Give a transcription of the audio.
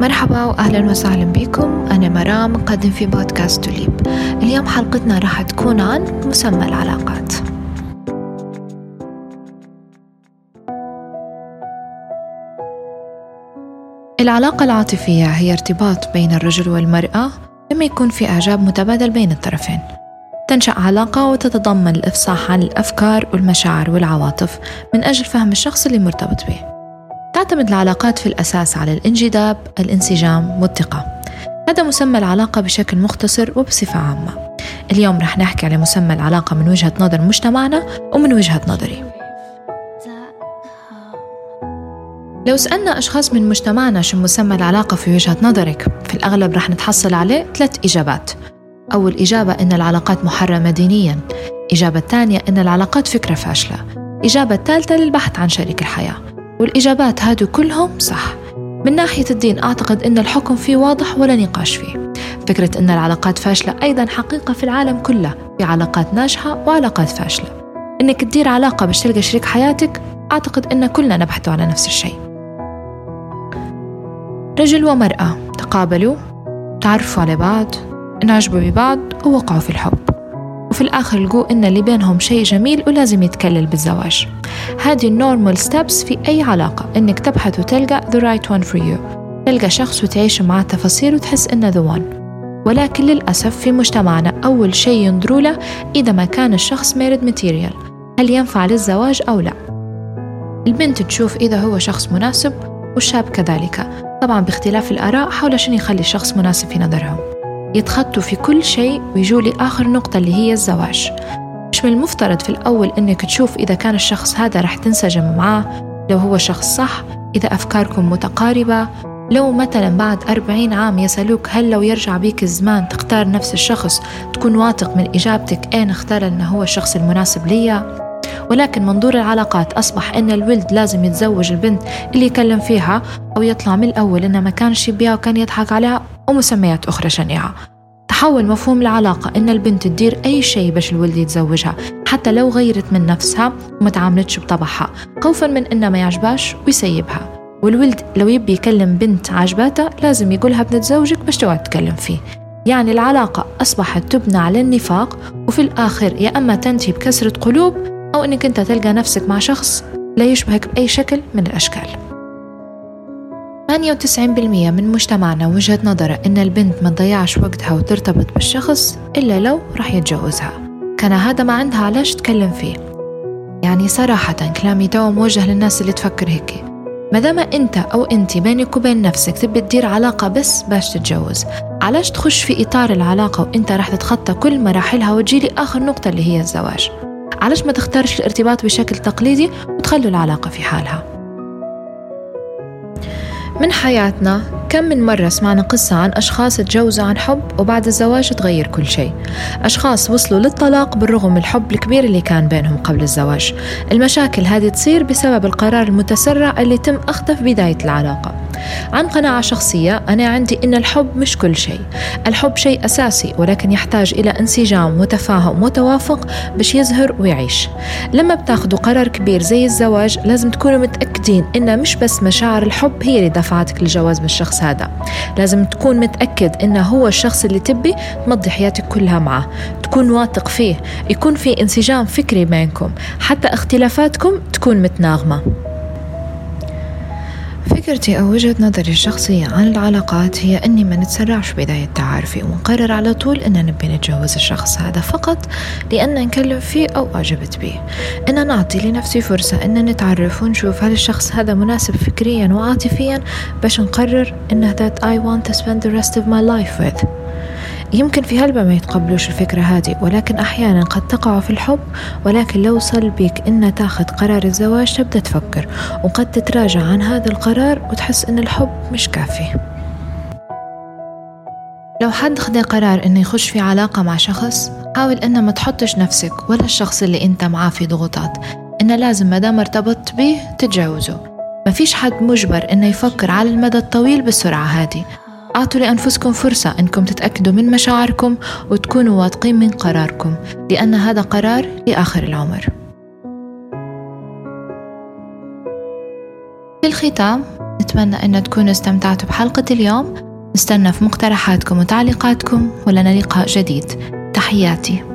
مرحبا واهلا وسهلا بكم. أنا مرام مقدم في بودكاست توليب اليوم حلقتنا راح تكون عن مسمى العلاقات. العلاقة العاطفية هي ارتباط بين الرجل والمرأة لما يكون في إعجاب متبادل بين الطرفين. تنشأ علاقة وتتضمن الإفصاح عن الأفكار والمشاعر والعواطف من أجل فهم الشخص اللي مرتبط به. تعتمد العلاقات في الأساس على الانجذاب، الانسجام والثقة. هذا مسمى العلاقة بشكل مختصر وبصفة عامة. اليوم رح نحكي على مسمى العلاقة من وجهة نظر مجتمعنا ومن وجهة نظري. لو سألنا أشخاص من مجتمعنا شو مسمى العلاقة في وجهة نظرك في الأغلب رح نتحصل عليه ثلاث إجابات. أول إجابة إن العلاقات محرمة دينيا. إجابة الثانية إن العلاقات فكرة فاشلة. إجابة الثالثة للبحث عن شريك الحياة. والإجابات هادو كلهم صح. من ناحية الدين أعتقد أن الحكم فيه واضح ولا نقاش فيه. فكرة أن العلاقات فاشلة أيضا حقيقة في العالم كله في علاقات ناجحة وعلاقات فاشلة. إنك تدير علاقة باش تلقى شريك حياتك أعتقد أن كلنا نبحث على نفس الشيء. رجل ومرأة تقابلوا تعرفوا على بعض انعجبوا ببعض ووقعوا في الحب. وفي الآخر لقوا إن اللي بينهم شيء جميل ولازم يتكلل بالزواج. هذه ال normal steps في أي علاقة. إنك تبحث وتلقى the right one for you. تلقى شخص وتعيش معاه تفاصيل وتحس إنه the one. ولكن للأسف في مجتمعنا أول شيء ينظروا له إذا ما كان الشخص married material هل ينفع للزواج أو لا؟ البنت تشوف إذا هو شخص مناسب والشاب كذلك. طبعا باختلاف الآراء حول شنو يخلي الشخص مناسب في نظرهم. يتخطوا في كل شيء ويجوا لآخر نقطة اللي هي الزواج. مش من المفترض في الأول إنك تشوف إذا كان الشخص هذا رح تنسجم معاه لو هو شخص صح إذا أفكاركم متقاربة لو مثلا بعد أربعين عام يسألوك هل لو يرجع بيك الزمان تختار نفس الشخص تكون واثق من إجابتك أين اختار أنه هو الشخص المناسب ليا. ولكن منظور العلاقات أصبح أن الولد لازم يتزوج البنت اللي يكلم فيها أو يطلع من الأول إنه ما كانش يبيها وكان يضحك عليها ومسميات أخرى شنيعة. تحول مفهوم العلاقة إن البنت تدير أي شيء باش الولد يتزوجها حتى لو غيرت من نفسها وما تعاملتش بطبعها خوفا من إنه ما يعجباش ويسيبها. والولد لو يبي يكلم بنت عجباته لازم يقولها بنتزوجك باش تقعد تكلم فيه. يعني العلاقة أصبحت تبنى على النفاق وفي الآخر يا أما تنتهي بكسرة قلوب أو أنك أنت تلقى نفسك مع شخص لا يشبهك بأي شكل من الأشكال. 98% من مجتمعنا وجهة نظره إن البنت ما تضيعش وقتها وترتبط بالشخص إلا لو راح يتجوزها. كان هذا ما عندها علاش تكلم فيه؟ يعني صراحة كلامي تو موجه للناس اللي تفكر هيك. ما دام أنت أو انت بينك وبين نفسك تبي تدير علاقة بس باش تتجوز علاش تخش في إطار العلاقة وأنت راح تتخطى كل مراحلها وتجي آخر نقطة اللي هي الزواج؟ علاش ما تختارش الارتباط بشكل تقليدي وتخلوا العلاقة في حالها؟ من حياتنا كم من مرة سمعنا قصة عن أشخاص تجوزوا عن حب وبعد الزواج تغير كل شيء. أشخاص وصلوا للطلاق بالرغم من الحب الكبير اللي كان بينهم قبل الزواج. المشاكل هذه تصير بسبب القرار المتسرع اللي تم أخذه في بداية العلاقة. عن قناعة شخصية أنا عندي إن الحب مش كل شيء. الحب شيء أساسي ولكن يحتاج إلى انسجام وتفاهم وتوافق باش يزهر ويعيش. لما بتاخدوا قرار كبير زي الزواج لازم تكونوا متأكدين إن مش بس مشاعر الحب هي اللي دفعتك للجواز بالشخص هذا. لازم تكون متأكد إنه هو الشخص اللي تبي تمضي حياتك كلها معه. تكون واثق فيه. يكون في انسجام فكري بينكم. حتى اختلافاتكم تكون متناغمة. فكرتي أو وجهة نظري الشخصية عن العلاقات هي أني ما نتسرعش بداية تعارفي ونقرر على طول أن نبي نتجوز الشخص هذا فقط لأن نكلم فيه أو أعجبت به. أن نعطي لنفسي فرصة أن نتعرف ونشوف هل الشخص هذا مناسب فكريا وعاطفيا باش نقرر أنه that I want to spend the rest of my life with. يمكن في هلبة ما يتقبلوش الفكرة هذه ولكن أحيانا قد تقع في الحب ولكن لو وصل بيك إن تاخذ قرار الزواج تبدأ تفكر وقد تتراجع عن هذا القرار وتحس إن الحب مش كافي. لو حد خد قرار إنه يخش في علاقة مع شخص حاول إنه ما تحطش نفسك ولا الشخص اللي أنت معاه في ضغوطات إنه لازم ما دام ارتبطت به تتجوزه ما فيش حد مجبر إنه يفكر على المدى الطويل بالسرعة هذه. أعطوا لأنفسكم فرصة أنكم تتأكدوا من مشاعركم وتكونوا واثقين من قراركم لأن هذا قرار لآخر العمر. في الختام أتمنى أن تكونوا استمتعتوا بحلقة اليوم. نستنى في مقترحاتكم وتعليقاتكم ولنا لقاء جديد. تحياتي.